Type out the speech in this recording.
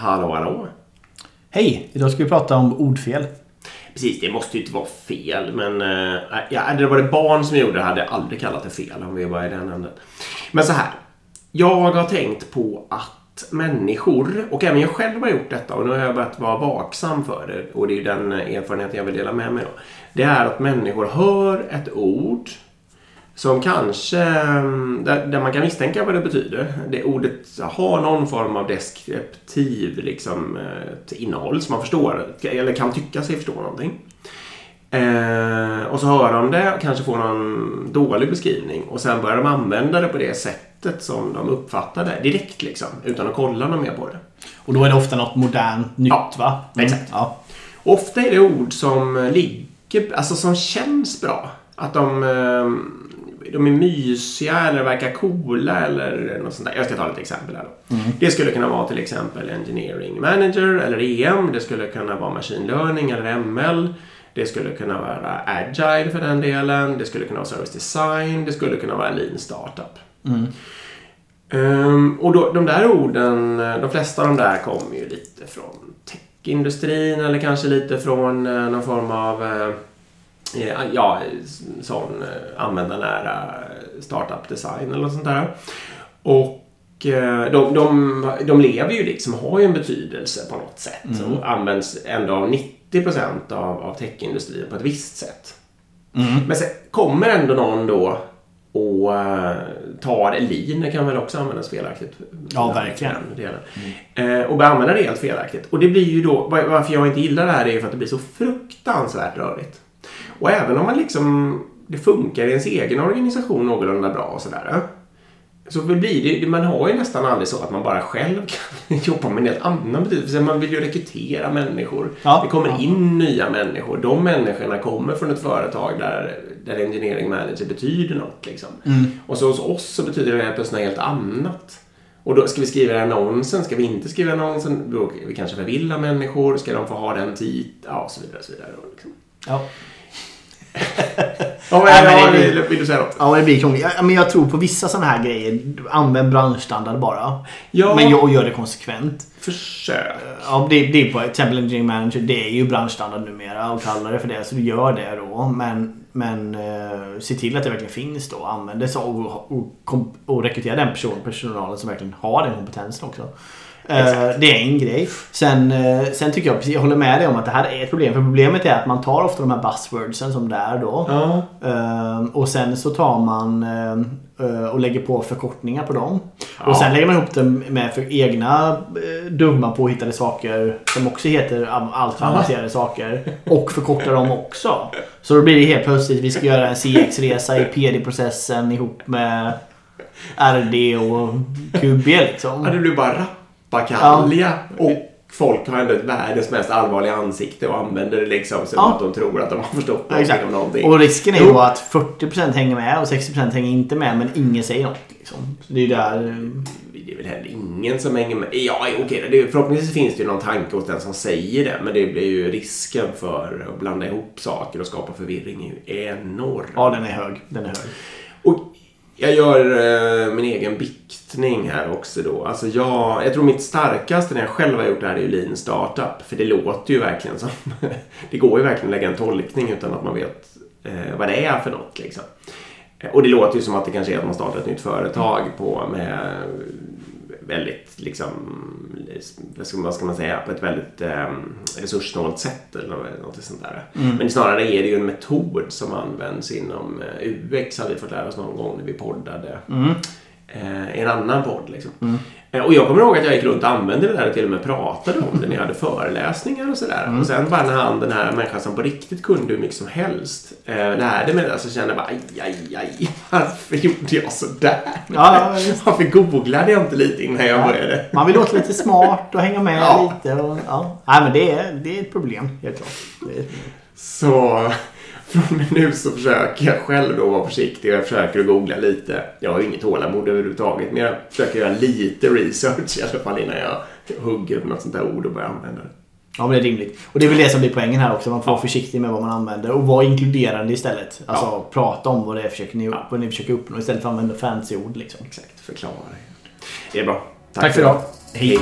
Hallå hallå. Hej! Idag ska vi prata om ordfel. Precis, det måste ju inte vara fel. Men äh, ja, hade det varit barn som gjorde det hade jag aldrig kallat det fel om vi var i den änden. Men så här. Jag har tänkt på att människor, och även jag själv har gjort detta och nu har jag börjat vara vaksam för det och det är den erfarenheten jag vill dela med mig av. Det är att människor hör ett ord som kanske, mm, där, där, man kan misstänka vad det betyder. Det ordet har någon form av deskriptiv liksom, eh, innehåll som man förstår, eller kan tycka sig förstå någonting. Eh, och så hör de det, kanske får någon dålig beskrivning och sen börjar de använda det på det sättet som de uppfattar det direkt liksom, utan att kolla något mer på det. Och då är det ofta något modernt, nytt ja, va? Mm. Exakt. Ja. Ofta är det ord som ligger, alltså som känns bra. Att de eh, de är mysiga eller verkar coola eller något sånt där. Jag ska ta ett exempel här då. Mm. Det skulle kunna vara till exempel Engineering Manager eller EM. Det skulle kunna vara Machine Learning eller ML. Det skulle kunna vara Agile för den delen. Det skulle kunna vara Service Design. Det skulle kunna vara Lean Startup. Mm. Um, och då, de där orden, de flesta av de där kommer ju lite från techindustrin eller kanske lite från uh, någon form av uh, ja, sån eh, användarnära startup design eller något sånt där. Och eh, de, de, de lever ju liksom, har ju en betydelse på något sätt mm. och används ändå av 90 av, av techindustrin på ett visst sätt. Mm. Men sen kommer ändå någon då och tar lean kan väl också användas felaktigt. Ja, verkligen. Mm. Och börjar använda det helt felaktigt. Och det blir ju då, varför jag inte gillar det här är ju för att det blir så fruktansvärt rörigt. Och även om man liksom, det funkar i ens egen organisation någorlunda bra och sådär. Så blir det, man har ju nästan aldrig så att man bara själv kan jobba med en helt annan betydelse. Man vill ju rekrytera människor. Ja, det kommer ja. in nya människor. De människorna kommer från ett företag där, där engineering manager betyder något. Liksom. Mm. Och så hos oss så betyder det plötsligt något helt annat. Och då ska vi skriva annonsen, ska vi inte skriva annonsen? Då vi kanske förvilla människor, ska de få ha den titeln? Ja, och så vidare. Och så vidare liksom. Ja ja, men, ja, men det, vill du säga något? Ja, det blir krångligt. Ja, men jag tror på vissa sådana här grejer. Använd branschstandard bara. Ja. Men jag gör det konsekvent. Försök. Ja, det, det är på till exempel Engineering Manager. Det är ju branschstandard numera och kallar det för det. Så du gör det då. Men, men uh, se till att det verkligen finns då. Använd det så och, och, och, och rekrytera den person, personalen som verkligen har den kompetensen också. Exakt. Det är en grej. Sen, eh, sen tycker jag, jag håller med dig om att det här är ett problem. För problemet är att man tar ofta de här buzzwordsen som det är då. Ehm, och sen så tar man eh, och lägger på förkortningar på dem. Ja. Och sen lägger man ihop dem med för egna eh, dumma påhittade saker som också heter allt avancerade saker. Och förkortar dem också. Så då blir det helt plötsligt vi ska göra en CX-resa i PD-processen ihop med RD och QB liksom. Ja, det blir bara rappakalja. Ja. Och folk har ändå ett världens mest allvarliga ansikte och använder det liksom som ja. att de tror att de har förstått Exakt. om någonting. Och risken är ju att 40% hänger med och 60% hänger inte med men ingen säger något. Liksom. Så det är där... Det är väl heller ingen som hänger med. Ja, okej. Okay. förhoppningsvis finns det ju någon tanke hos den som säger det. Men det blir ju risken för att blanda ihop saker och skapa förvirring är ju enorm. Ja, den är hög. Den är hög. Och jag gör eh, min egen biktning här också då. Alltså jag, jag tror mitt starkaste när jag själv har gjort det här är ju Lean Startup. För det låter ju verkligen som... det går ju verkligen att lägga en tolkning utan att man vet eh, vad det är för något. Liksom. Och det låter ju som att det kanske är att man startar ett nytt företag på med väldigt, liksom, vad ska man säga, på ett väldigt eh, resurssnålt sätt eller något sånt där. Mm. Men snarare är det ju en metod som används inom eh, UX har vi fått lära oss någon gång när vi poddade. Mm. Eh, en annan podd liksom. Mm. Eh, och jag kommer ihåg att jag gick runt och använde det där och till och med pratade om det när jag hade föreläsningar och sådär. Mm. Och sen bara när han, den här människan som på riktigt kunde hur mycket som helst, eh, lärde mig det där så kände jag bara aj, aj, aj. Varför gjorde jag sådär? Ja, Varför googlade jag inte lite innan jag började? Man vill låta lite smart och hänga med ja. lite. Och, ja. Nej, men det är, det är ett problem, helt klart. Det är ett problem. Så från och med nu så försöker jag själv då vara försiktig och jag försöker googla lite. Jag har ju inget tålamod överhuvudtaget men jag försöker göra lite research i alla fall innan jag hugger på något sånt där ord och börjar använda det. Ja men det är rimligt. Och det är väl det som blir poängen här också. Man får vara försiktig med vad man använder och vara inkluderande istället. Alltså ja. prata om vad det är försöker ni, ja. vad ni försöker uppnå istället för att använda fancy ord liksom. Exakt, förklara. Det är bra. Tack, Tack för idag. Hej.